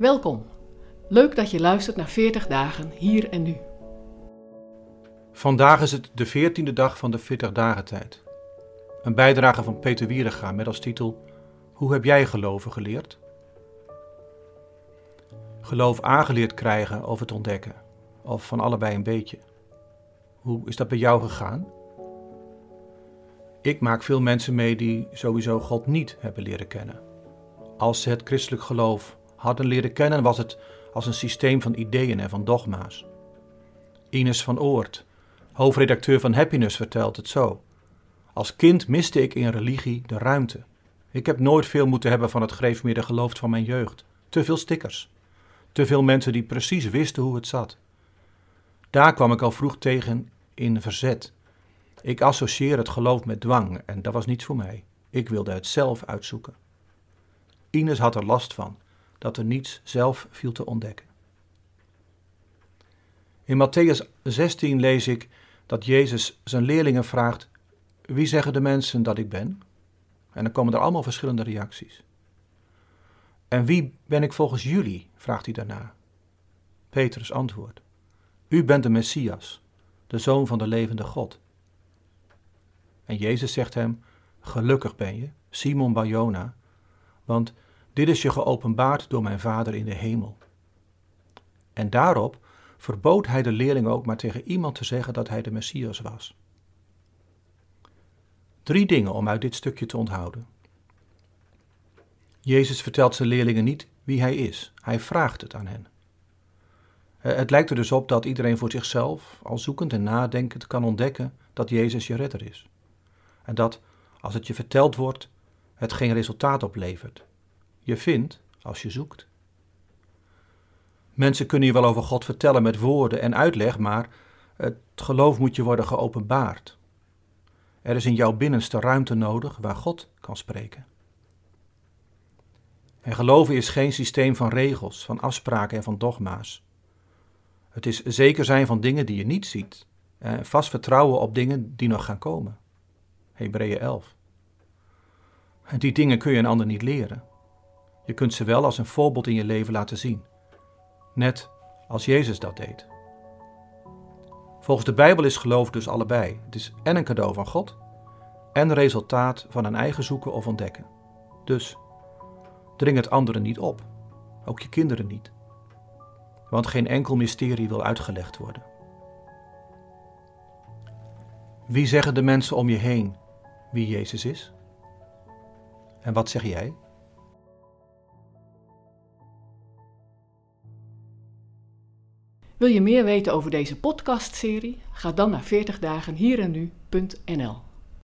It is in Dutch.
Welkom. Leuk dat je luistert naar 40 dagen hier en nu. Vandaag is het de veertiende dag van de 40 dagen tijd. Een bijdrage van Peter Wierenga met als titel Hoe heb jij geloven geleerd? Geloof aangeleerd krijgen of het ontdekken, of van allebei een beetje. Hoe is dat bij jou gegaan? Ik maak veel mensen mee die sowieso God niet hebben leren kennen. Als ze het christelijk geloof hadden leren kennen, was het als een systeem van ideeën en van dogma's. Ines van Oort, hoofdredacteur van Happiness, vertelt het zo. Als kind miste ik in religie de ruimte. Ik heb nooit veel moeten hebben van het gereformeerde geloof van mijn jeugd. Te veel stickers. Te veel mensen die precies wisten hoe het zat. Daar kwam ik al vroeg tegen in verzet. Ik associeer het geloof met dwang en dat was niets voor mij. Ik wilde het zelf uitzoeken. Ines had er last van dat er niets zelf viel te ontdekken. In Matthäus 16 lees ik dat Jezus zijn leerlingen vraagt: Wie zeggen de mensen dat ik ben? En dan komen er allemaal verschillende reacties. En wie ben ik volgens jullie? vraagt hij daarna. Petrus antwoordt: U bent de Messias, de zoon van de levende God. En Jezus zegt hem: Gelukkig ben je, Simon Barjona, want dit is je geopenbaard door mijn Vader in de hemel. En daarop verbood hij de leerling ook maar tegen iemand te zeggen dat hij de Messias was. Drie dingen om uit dit stukje te onthouden. Jezus vertelt zijn leerlingen niet wie hij is, hij vraagt het aan hen. Eh, het lijkt er dus op dat iedereen voor zichzelf, al zoekend en nadenkend, kan ontdekken dat Jezus je redder is. En dat, als het je verteld wordt, het geen resultaat oplevert. Je vindt als je zoekt. Mensen kunnen je wel over God vertellen met woorden en uitleg, maar het geloof moet je worden geopenbaard. Er is in jouw binnenste ruimte nodig waar God kan spreken. En geloven is geen systeem van regels, van afspraken en van dogma's. Het is zeker zijn van dingen die je niet ziet en vast vertrouwen op dingen die nog gaan komen. Hebreeën 11. En die dingen kun je een ander niet leren. Je kunt ze wel als een voorbeeld in je leven laten zien. Net als Jezus dat deed. Volgens de Bijbel is geloof dus allebei. Het is en een cadeau van God en resultaat van een eigen zoeken of ontdekken. Dus dring het anderen niet op, ook je kinderen niet. Want geen enkel mysterie wil uitgelegd worden. Wie zeggen de mensen om je heen wie Jezus is? En wat zeg jij? Wil je meer weten over deze podcastserie? Ga dan naar 40dagenhierennu.nl